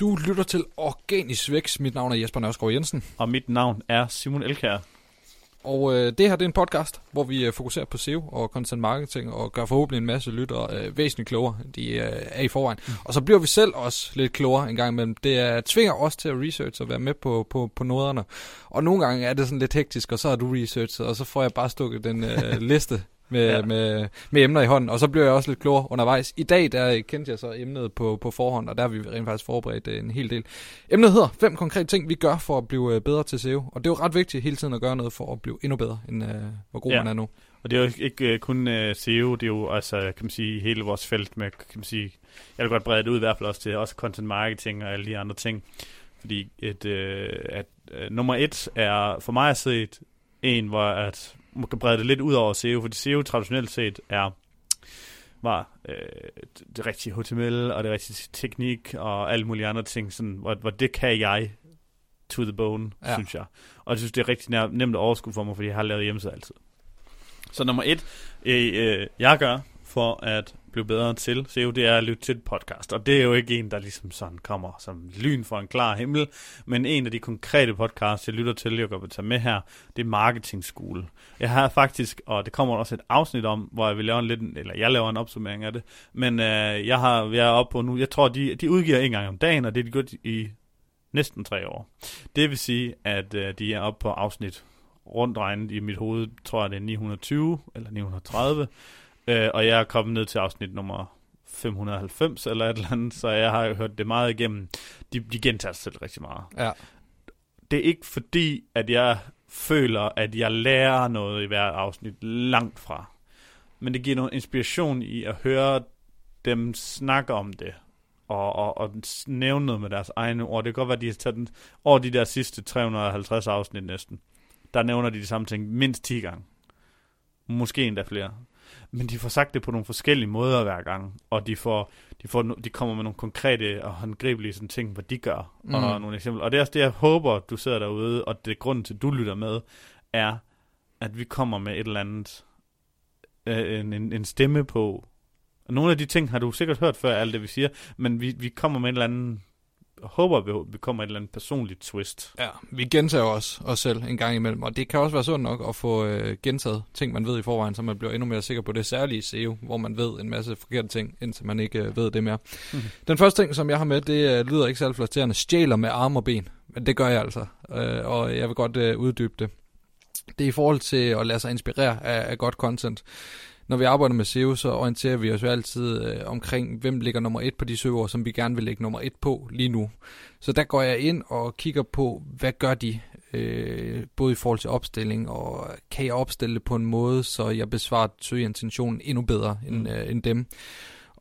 Du lytter til Organisk Vækst. Mit navn er Jesper Nørskov Jensen. Og mit navn er Simon Elkær. Og øh, det her det er en podcast, hvor vi øh, fokuserer på SEO og content marketing og gør forhåbentlig en masse lyttere øh, væsentligt klogere, de øh, er i forvejen. Mm. Og så bliver vi selv også lidt klogere en gang imellem. Det er, tvinger os til at research og være med på, på, på noderne. Og nogle gange er det sådan lidt hektisk, og så har du researchet, og så får jeg bare stukket den øh, liste med, ja. med, med emner i hånden, og så bliver jeg også lidt klogere undervejs. I dag der kendte jeg så emnet på, på forhånd, og der har vi rent faktisk forberedt øh, en hel del. Emnet hedder fem konkrete ting, vi gør for at blive øh, bedre til SEO, og det er jo ret vigtigt hele tiden at gøre noget for at blive endnu bedre, end uh, hvor god ja. man er nu. Og det er jo ikke uh, kun uh, SEO, det er jo altså, kan man sige, hele vores felt med, kan man sige, jeg vil godt brede det ud i hvert fald også til også content marketing og alle de andre ting. Fordi et, uh, at, uh, nummer et er for mig at se en, hvor at kan brede det lidt ud over SEO, fordi SEO traditionelt set er var øh, det rigtige HTML og det rigtige teknik og alle mulige andre ting, sådan, hvor, hvor det kan jeg to the bone, ja. synes jeg. Og jeg synes, det er rigtig nemt at overskue for mig, fordi jeg har lavet hjemmeside altid. Så nummer et, øh, øh, jeg gør for at blive bedre til SEO, det er at lytte til et podcast. Og det er jo ikke en, der ligesom sådan kommer som lyn for en klar himmel, men en af de konkrete podcasts, jeg lytter til, jeg går tage med her, det er Marketing School. Jeg har faktisk, og det kommer også et afsnit om, hvor jeg vil lave en lidt, eller jeg laver en opsummering af det, men øh, jeg har jeg er oppe på nu, jeg tror, de, de udgiver en gang om dagen, og det er de gjort i næsten tre år. Det vil sige, at øh, de er oppe på afsnit rundt regnet i mit hoved, tror jeg det er 920 eller 930, Øh, og jeg er kommet ned til afsnit nummer 590 eller et eller andet, så jeg har hørt det meget igennem. De, de gentager sig selv rigtig meget. Ja. Det er ikke fordi, at jeg føler, at jeg lærer noget i hver afsnit langt fra. Men det giver noget inspiration i at høre dem snakke om det. Og, og, og nævne noget med deres egne ord. Det kan godt være, at de har taget den, over de der sidste 350 afsnit næsten. Der nævner de de samme ting mindst 10 gange. Måske endda flere men de får sagt det på nogle forskellige måder hver gang, og de, får, de, får, de kommer med nogle konkrete og håndgribelige sådan ting, hvad de gør, mm. og nogle eksempler. Og det er også det, jeg håber, du sidder derude, og det er grunden til, du lytter med, er, at vi kommer med et eller andet, øh, en, en stemme på. Og nogle af de ting har du sikkert hørt før, alt det vi siger, men vi, vi kommer med et eller andet håber, vi, vi kommer et eller andet personligt twist. Ja, vi gentager os, os selv en gang imellem, og det kan også være sundt nok at få øh, gentaget ting, man ved i forvejen, så man bliver endnu mere sikker på det særlige SEO, hvor man ved en masse forkerte ting, indtil man ikke øh, ved det mere. Mm-hmm. Den første ting, som jeg har med, det øh, lyder ikke særlig flatterende, stjæler med arme og ben, men det gør jeg altså, øh, og jeg vil godt øh, uddybe det. Det er i forhold til at lade sig inspirere af, af godt content når vi arbejder med SEO, så orienterer vi os jo altid øh, omkring, hvem ligger nummer et på de søger, som vi gerne vil lægge nummer et på lige nu. Så der går jeg ind og kigger på, hvad gør de, øh, både i forhold til opstilling, og kan jeg opstille det på en måde, så jeg besvarer søgeintentionen endnu bedre end, mm. øh, end dem.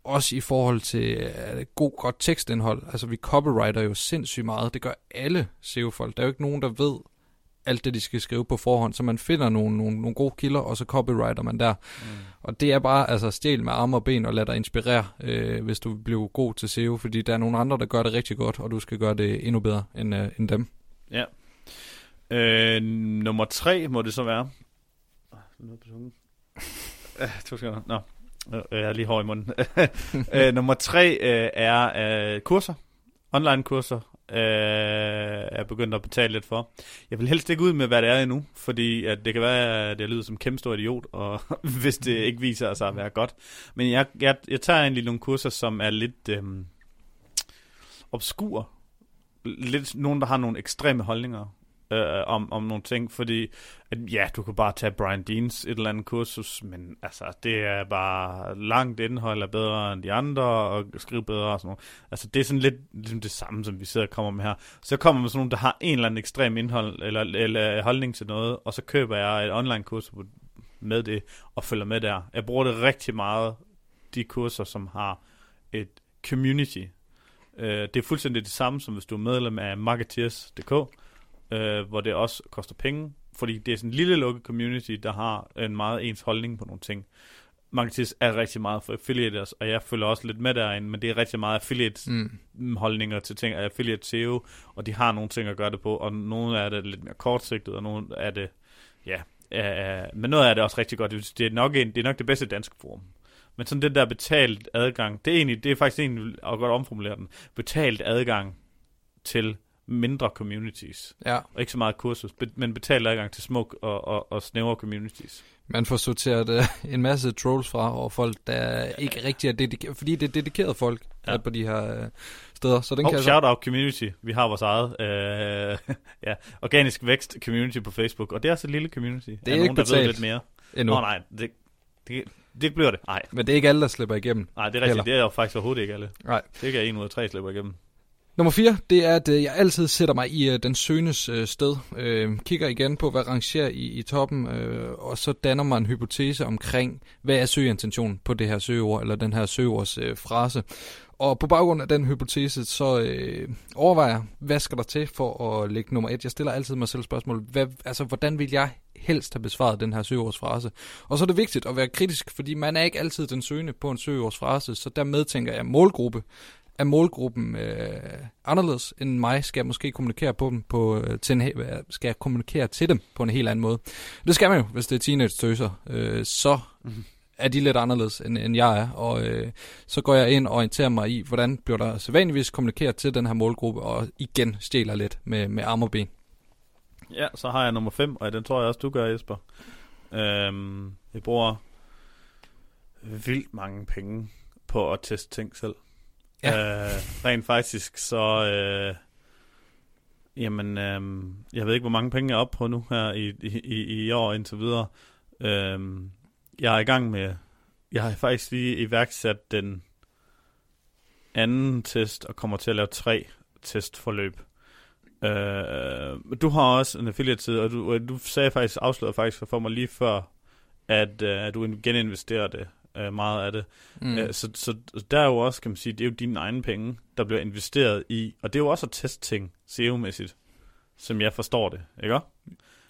Også i forhold til øh, god, godt tekstindhold. Altså vi copywriter jo sindssygt meget. Det gør alle SEO-folk. Der er jo ikke nogen, der ved, alt det, de skal skrive på forhånd, så man finder nogle, nogle, nogle gode kilder, og så copywriter man der. Mm. Og det er bare altså stjæl med arme og ben og lad dig inspirere, øh, hvis du bliver god til SEO, fordi der er nogle andre, der gør det rigtig godt, og du skal gøre det endnu bedre end, øh, end dem. Ja. Øh, nummer tre må det så være. Tungen. to sekunder. Nå. Jeg er lige hård i munden. øh, nummer tre øh, er øh, kurser. Online kurser øh, er begyndt at betale lidt for. Jeg vil helst ikke ud med, hvad det er endnu, fordi at det kan være, at jeg lyder som kæmpe stor idiot, og hvis det ikke viser sig at være godt. Men jeg, jeg, jeg tager egentlig nogle kurser, som er lidt øh, obskur. Lidt nogen, der har nogle ekstreme holdninger øh, om, om nogle ting, fordi at, ja, du kan bare tage Brian Deans et eller andet kursus, men altså, det er bare langt indhold er bedre end de andre, og skrive bedre og sådan noget. Altså, det er sådan lidt ligesom det samme, som vi sidder og kommer med her. Så kommer man sådan nogen, der har en eller anden ekstrem indhold, eller, eller holdning til noget, og så køber jeg et online kursus med det, og følger med der. Jeg bruger det rigtig meget, de kurser, som har et community. Øh, det er fuldstændig det samme, som hvis du er medlem af Marketeers.dk, øh, hvor det også koster penge, fordi det er sådan en lille lukket community, der har en meget ens holdning på nogle ting. Marketis er rigtig meget for affiliates, og jeg følger også lidt med derinde, men det er rigtig meget affiliate mm. holdninger til ting, affiliate SEO, og de har nogle ting at gøre det på, og nogle af det er lidt mere kortsigtet, og nogle af det, ja, uh, men noget af det er også rigtig godt. Det er nok, en, det, er nok det bedste danske forum. Men sådan den der betalt adgang, det er egentlig, det er faktisk egentlig at godt omformulere den, betalt adgang til mindre communities. Ja, Og ikke så meget kursus, men betalt adgang til smuk og, og, og snævre communities. man får sorteret uh, en masse trolls fra, og folk, der ikke rigtig er dedikeret, fordi det er dedikerede folk, Ja. ja. på de her uh, steder. Så den Oh, kan shout out community. Vi har vores eget øh, ja, organisk vækst community på Facebook, og det er også et lille community. er nogen, ikke der ved lidt mere. endnu. Nå nej, det, det, det bliver det. Nej, Men det er ikke alle, der slipper igennem. nej, det er rigtigt. Heller. Det er jo faktisk overhovedet ikke alle. Nej. Det er ikke en ud af tre slipper igennem. Nummer 4, det er, at øh, jeg altid sætter mig i øh, den søgendes øh, sted. Øh, kigger igen på, hvad rangerer i, i toppen, øh, og så danner man en hypotese omkring, hvad er søgeintentionen på det her søgeord, eller den her søgeords øh, frase. Og på baggrund af den hypotese, så øh, overvejer jeg, hvad skal der til for at lægge nummer et. Jeg stiller altid mig selv spørgsmål, hvad, altså, hvordan vil jeg helst have besvaret den her søgeordsfrase? Og så er det vigtigt at være kritisk, fordi man er ikke altid den søgende på en søgeordsfrase, så der medtænker jeg målgruppe er målgruppen øh, anderledes end mig, skal jeg måske kommunikere på dem på, øh, til en, skal jeg kommunikere til dem på en helt anden måde. Det skal man jo, hvis det er teenage-tøser. Øh, så Mhm. er de lidt anderledes, end, end jeg er, og øh, så går jeg ind og orienterer mig i, hvordan bliver der sædvanligvis kommunikeret til den her målgruppe, og igen stjæler lidt med, med arm og ben. Ja, så har jeg nummer 5, og den tror jeg også, du gør, Jesper. Øhm, jeg bruger vildt mange penge på at teste ting selv. Ja. Øh, rent faktisk, så... Øh, jamen, øh, jeg ved ikke, hvor mange penge jeg er oppe på nu her i, i, i, i år indtil videre. Øh, jeg er i gang med... Jeg har faktisk lige iværksat den anden test, og kommer til at lave tre testforløb. Øh, du har også en affiliate-side, og du, du sagde faktisk, afslørede faktisk for mig lige før, at, øh, at du geninvesterer det, øh, meget af det. Mm. Mm. Så, så der er jo også, kan man sige, det er jo dine egne penge, der bliver investeret i, og det er jo også at teste ting, SEO-mæssigt, som jeg forstår det, ikke?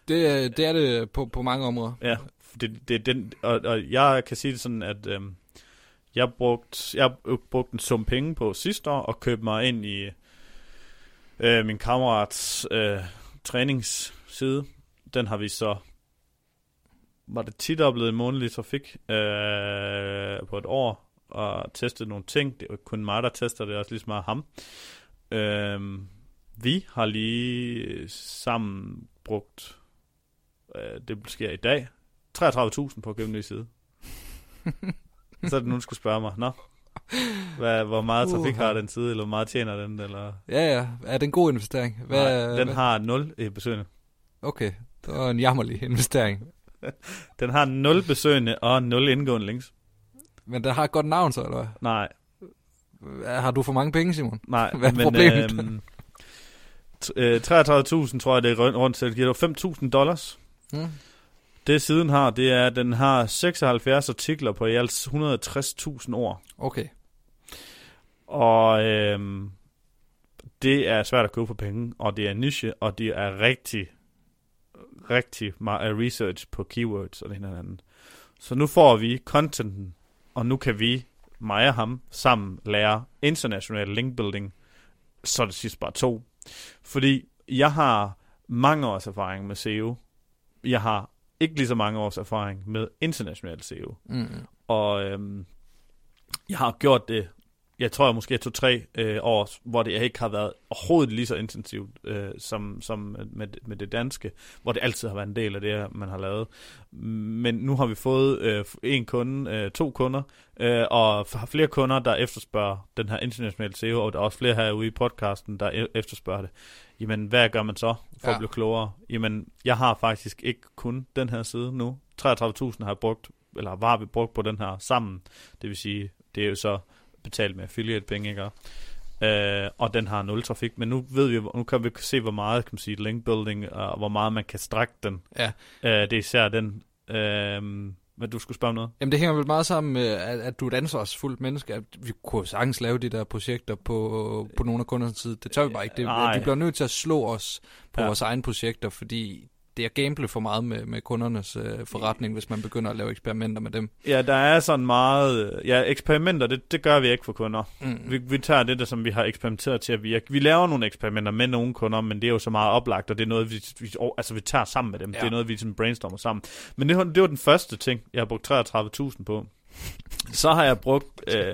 Det, er- det er det på, på mange områder. Ja, det, det den, og, og jeg kan sige det sådan, at øhm, jeg brugt, jeg har brugt en sum penge på sidste år, og købte mig ind i øh, min kammerats øh, træningsside. Den har vi så, var det tit blevet i månedlig trafik øh, på et år, og testet nogle ting. Det er jo kun mig, der tester det, er også lige så meget ham. Øh, vi har lige sammen brugt, øh, det sker i dag, 33.000 på ny side. så er det nogen, skulle spørge mig, nå, hvad, hvor meget trafik Uha. har den side, eller hvor meget tjener den, eller... Ja, ja. Er det en god investering? Nej, den hvad- har 0 i besøgende. Okay, det var en jammerlig investering. Den har 0 besøgende og 0 indgående links. Men der har et godt navn så, eller hvad? Nej, Har du for mange penge, Simon? nej. Hvad er problemet? øhm, øh, 33.000 tror jeg, det er rundt, til. Det giver 5.000 dollars. Hmm. Det siden har, det er, at den har 76 artikler på i alt 160.000 ord. Okay. Og øhm, det er svært at købe for penge, og det er niche, og det er rigtig, rigtig meget research på keywords og det ene og andet. Så nu får vi contenten, og nu kan vi, mig og ham, sammen lære international linkbuilding, så er det sidst bare to. Fordi jeg har mange års erfaring med SEO. Jeg har ikke lige så mange års erfaring med international SEO. Mm. Og øhm, jeg har gjort det, jeg tror jeg måske to-tre øh, år, hvor det ikke har været overhovedet lige så intensivt øh, som, som med, med det danske, hvor det altid har været en del af det, man har lavet. Men nu har vi fået øh, en kunde, øh, to kunder, øh, og har flere kunder, der efterspørger den her internationale SEO, og der er også flere herude i podcasten, der e- efterspørger det. Jamen, hvad gør man så for ja. Ja. at blive klogere? Jamen, jeg har faktisk ikke kun den her side nu. 33.000 har jeg brugt, eller var vi brugt på den her sammen. Det vil sige, det er jo så betalt med affiliate penge, ikke? Øh, og den har nul trafik, men nu ved vi, nu kan vi se, hvor meget, kan man sige, link building, og hvor meget man kan strække den. Ja. Øh, det er især den, øh, hvad du skulle spørge om noget? Jamen det hænger vel meget sammen med, at, at du er et ansvarsfuldt menneske. At vi kunne sagtens lave de der projekter på, på nogle af kundernes side. Det tør vi bare ikke. Det, vi bliver nødt til at slå os på ja. vores egne projekter, fordi det er gamble for meget med, med kundernes øh, forretning, hvis man begynder at lave eksperimenter med dem. Ja, der er sådan meget, ja, eksperimenter, det, det gør vi ikke for kunder. Mm. Vi, vi tager det, der, som vi har eksperimenteret til at virke. Vi laver nogle eksperimenter med nogle kunder, men det er jo så meget oplagt, og det er noget, vi, vi, altså, vi tager sammen med dem. Ja. Det er noget, vi ligesom brainstormer sammen. Men det, var- det var den første ting, jeg har brugt 33.000 på. Så har jeg brugt, øh,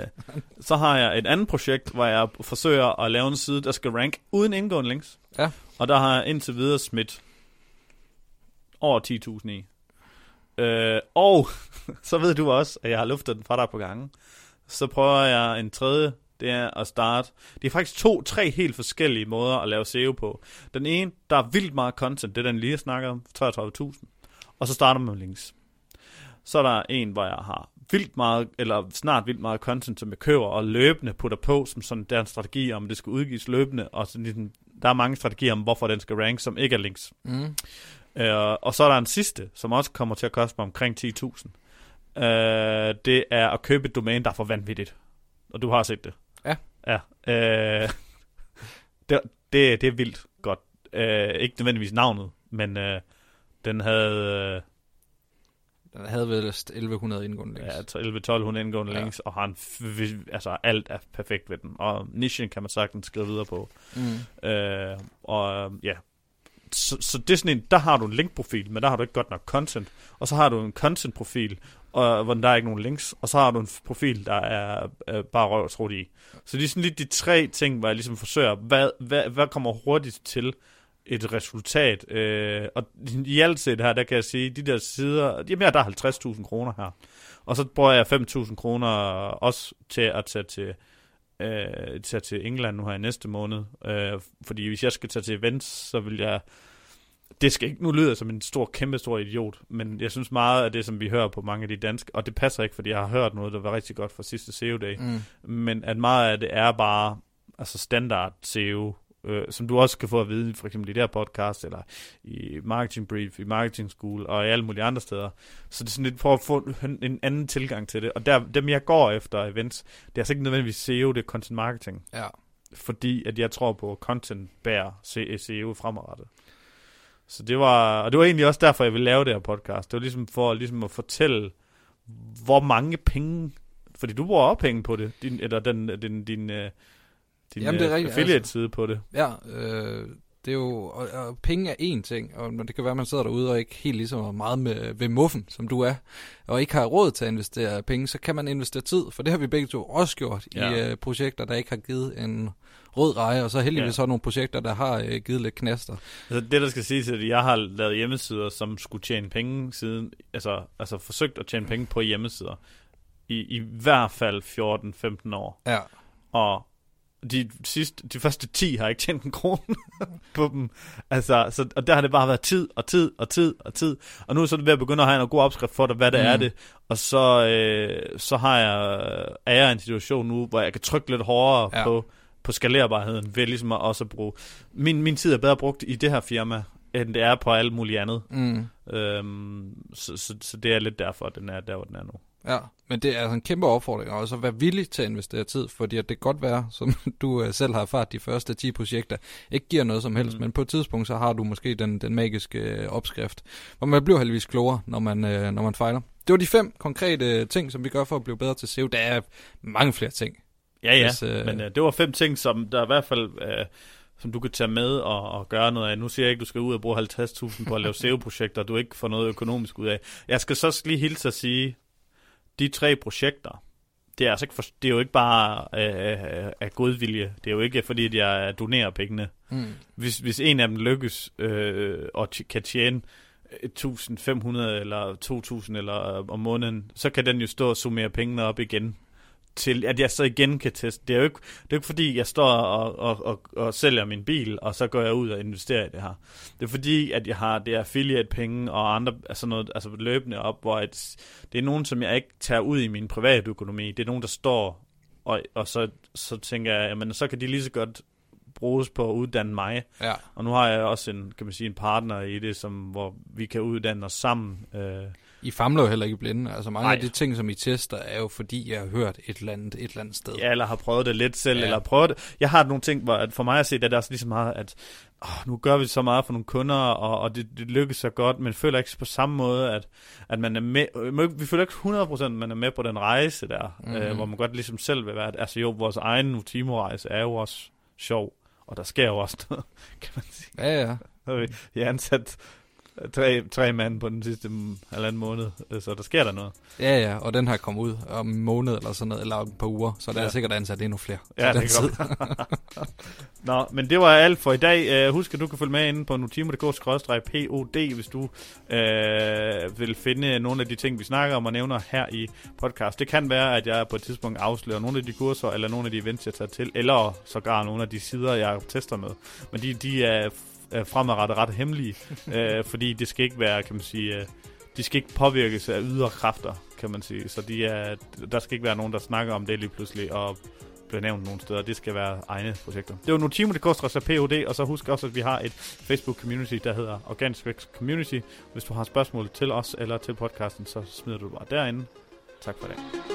så har jeg et andet projekt, hvor jeg forsøger at lave en side, der skal rank uden indgående links. Ja. Og der har jeg indtil videre smidt over 10.000 i. Øh, og så ved du også, at jeg har luftet den fra dig på gangen. Så prøver jeg en tredje, det er at starte. Det er faktisk to, tre helt forskellige måder at lave SEO på. Den ene, der er vildt meget content, det er den lige snakker om, 33.000. Og så starter man med links. Så er der en, hvor jeg har vildt meget, eller snart vildt meget content, som jeg køber og løbende putter på, som sådan der er en strategi om, det skal udgives løbende, og sådan ligesom, der er mange strategier om, hvorfor den skal rank, som ikke er links. Mm. Øh, og så er der en sidste, som også kommer til at koste mig omkring 10.000. Øh, det er at købe et domæne, der er for vanvittigt. Og du har set det. Ja. Ja. Øh, det, det, det er vildt godt. Øh, ikke nødvendigvis navnet, men øh, den havde... Øh, Den havde vel 1100 indgående links. Ja, 11-1200 indgående Ja. ja. links, og har en f- altså alt er perfekt ved den. Og nichen kan man sagtens skrive videre på. Mm. Øh, og ja, så, så det er sådan en, der har du en linkprofil, men der har du ikke godt nok content. Og så har du en contentprofil, og, hvor der er ikke nogen links. Og så har du en profil, der er, øh, bare røv i. Så det er sådan lidt de tre ting, hvor jeg ligesom forsøger, hvad, hvad, hvad kommer hurtigt til et resultat. Øh, og i alt set her, der kan jeg sige, de der sider, jamen ja, der er 50.000 kroner her. Og så bruger jeg 5.000 kroner også til at tage til, øh, tage til England nu her i næste måned. Øh, fordi hvis jeg skal tage til events, så vil jeg... Det skal ikke... Nu lyder jeg som en stor, kæmpe stor idiot, men jeg synes meget af det, som vi hører på mange af de danske, og det passer ikke, fordi jeg har hørt noget, der var rigtig godt fra sidste SEO-dag, Mm. men at meget af det er bare altså standard SEO, øh, som du også kan få at vide, for eksempel i det her podcast, eller i Marketing Brief, i Marketing School, og i alle mulige andre steder. Så det er sådan lidt for at få en, en anden tilgang til det. Og der, dem jeg går efter events, det er altså ikke nødvendigvis SEO, det er content marketing. Ja. Fordi at jeg tror på, at content bærer SEO fremadrettet. Så det var, og det var egentlig også derfor, jeg ville lave det her podcast. Det var ligesom for ligesom at fortælle, hvor mange penge, fordi du bruger også penge på det, din, eller den, din, din, øh, din Jamen, det er øh, rigtigt, affiliate-side på det. Ja, øh, det er jo, og, og penge er én ting, og det kan være, at man sidder derude og ikke helt ligesom er meget med, ved muffen, som du er, og ikke har råd til at investere penge, så kan man investere tid, for det har vi begge to også gjort Ja. i øh, projekter, der ikke har givet en rød reje, og så heldigvis Ja. så nogle projekter, der har øh, givet lidt knaster. Altså det, der skal siges, er, at jeg har lavet hjemmesider, som skulle tjene penge siden, altså, altså forsøgt at tjene penge på hjemmesider, i, i hvert fald 14-15 år. Ja, Og de, sidste, de første 10 har ikke tjent en krone på dem. Altså, så, og der har det bare været tid og tid og tid og tid. Og nu er så det ved at begynde at have en god opskrift for det, hvad det Mm. er det. Og så, øh, så har jeg, er jeg i en situation nu, hvor jeg kan trykke lidt hårdere ja. på, på skalerbarheden, ved ligesom at også bruge... Min, min tid er bedre brugt i det her firma, end det er på alt muligt andet. mm. Øhm, så, så, så det er lidt derfor, at den er der, hvor den er nu. Ja, men det er altså en kæmpe opfordring, og også at være villig til at investere tid, fordi at det kan godt være, som du øh, selv har erfaret, de første 10 projekter ikke giver noget som helst, mm. Mm. men på et tidspunkt, så har du måske den, den magiske øh, opskrift, hvor man bliver heldigvis klogere, når man, øh, når man fejler. Det var de fem konkrete ting, som vi gør for at blive bedre til SEO. Der er mange flere ting. Ja, ja, Hvis, øh, men øh, det var fem ting, som der i hvert fald... Øh, som du kan tage med og, og gøre noget af. Nu siger jeg ikke, at du skal ud og bruge 50.000 på at lave SEO-projekter, du ikke får noget økonomisk ud af. Jeg skal så lige hilse at sige, de tre projekter, det er, altså ikke for, det er jo ikke bare øh, af godvilje. Det er jo ikke fordi, at jeg donerer pengene. Mm. Hvis, hvis en af dem lykkes øh, og t- kan tjene 1.500 eller 2.000 eller øh, om måneden, så kan den jo stå og summere pengene op igen til at jeg så igen kan teste. Det er jo ikke, det er ikke fordi, jeg står og, og, og, og sælger min bil, og så går jeg ud og investerer i det her. Det er fordi, at jeg har det affiliate-penge og andre altså noget, altså løbende op, hvor et, det er nogen, som jeg ikke tager ud i min private økonomi. Det er nogen, der står, og, og så, så tænker jeg, jamen så kan de lige så godt bruges på at uddanne mig. Ja. Og nu har jeg også en, kan man sige, en partner i det, som, hvor vi kan uddanne os sammen. Øh, I famler jo heller ikke blinde. Altså mange Nej. af de ting, som I tester, er jo fordi, jeg har hørt et eller andet, et eller andet sted. Ja, eller har prøvet det lidt selv, Ja. eller prøvet det. Jeg har nogle ting, hvor at for mig at se, det er også lige så meget, at åh, nu gør vi så meget for nogle kunder, og, og det, det lykkes så godt, men føler ikke på samme måde, at, at man er med, øh, vi føler ikke 100% at man er med på den rejse der, Mhm. mm-hmm. øh, hvor man godt ligesom selv vil være, altså jo, vores egen Nutimo-rejse er jo også sjov, og der sker jo også noget, kan man sige. Ja, ja. Vi- har ansat tre, tre mand på den sidste halvanden måned, så der sker der noget. Ja, ja, og den her kommer ud om en måned eller sådan noget, eller om et par uger, så der ja. er sikkert ansat endnu flere. Ja, det kan Nå, men det var alt for i dag. Uh, husk, at du kan følge med inde på nutimo.dk-pod, hvis du uh, vil finde nogle af de ting, vi snakker om og nævner her i podcast. Det kan være, at jeg på et tidspunkt afslører nogle af de kurser, eller nogle af de events, jeg tager til, eller sågar nogle af de sider, jeg tester med. Men de, de er øh, fremadrettet ret hemmelige, øh, fordi det skal ikke være, kan man sige, øh, de skal ikke påvirkes af ydre kræfter, kan man sige. Så de er, der skal ikke være nogen, der snakker om det lige pludselig, og bliver nævnt nogle steder. Det skal være egne projekter. Det var Notimo, det koster sig POD, og så husk også, at vi har et Facebook-community, der hedder Organic Vækst Community. Hvis du har spørgsmål til os eller til podcasten, så smider du bare derinde. Tak for det.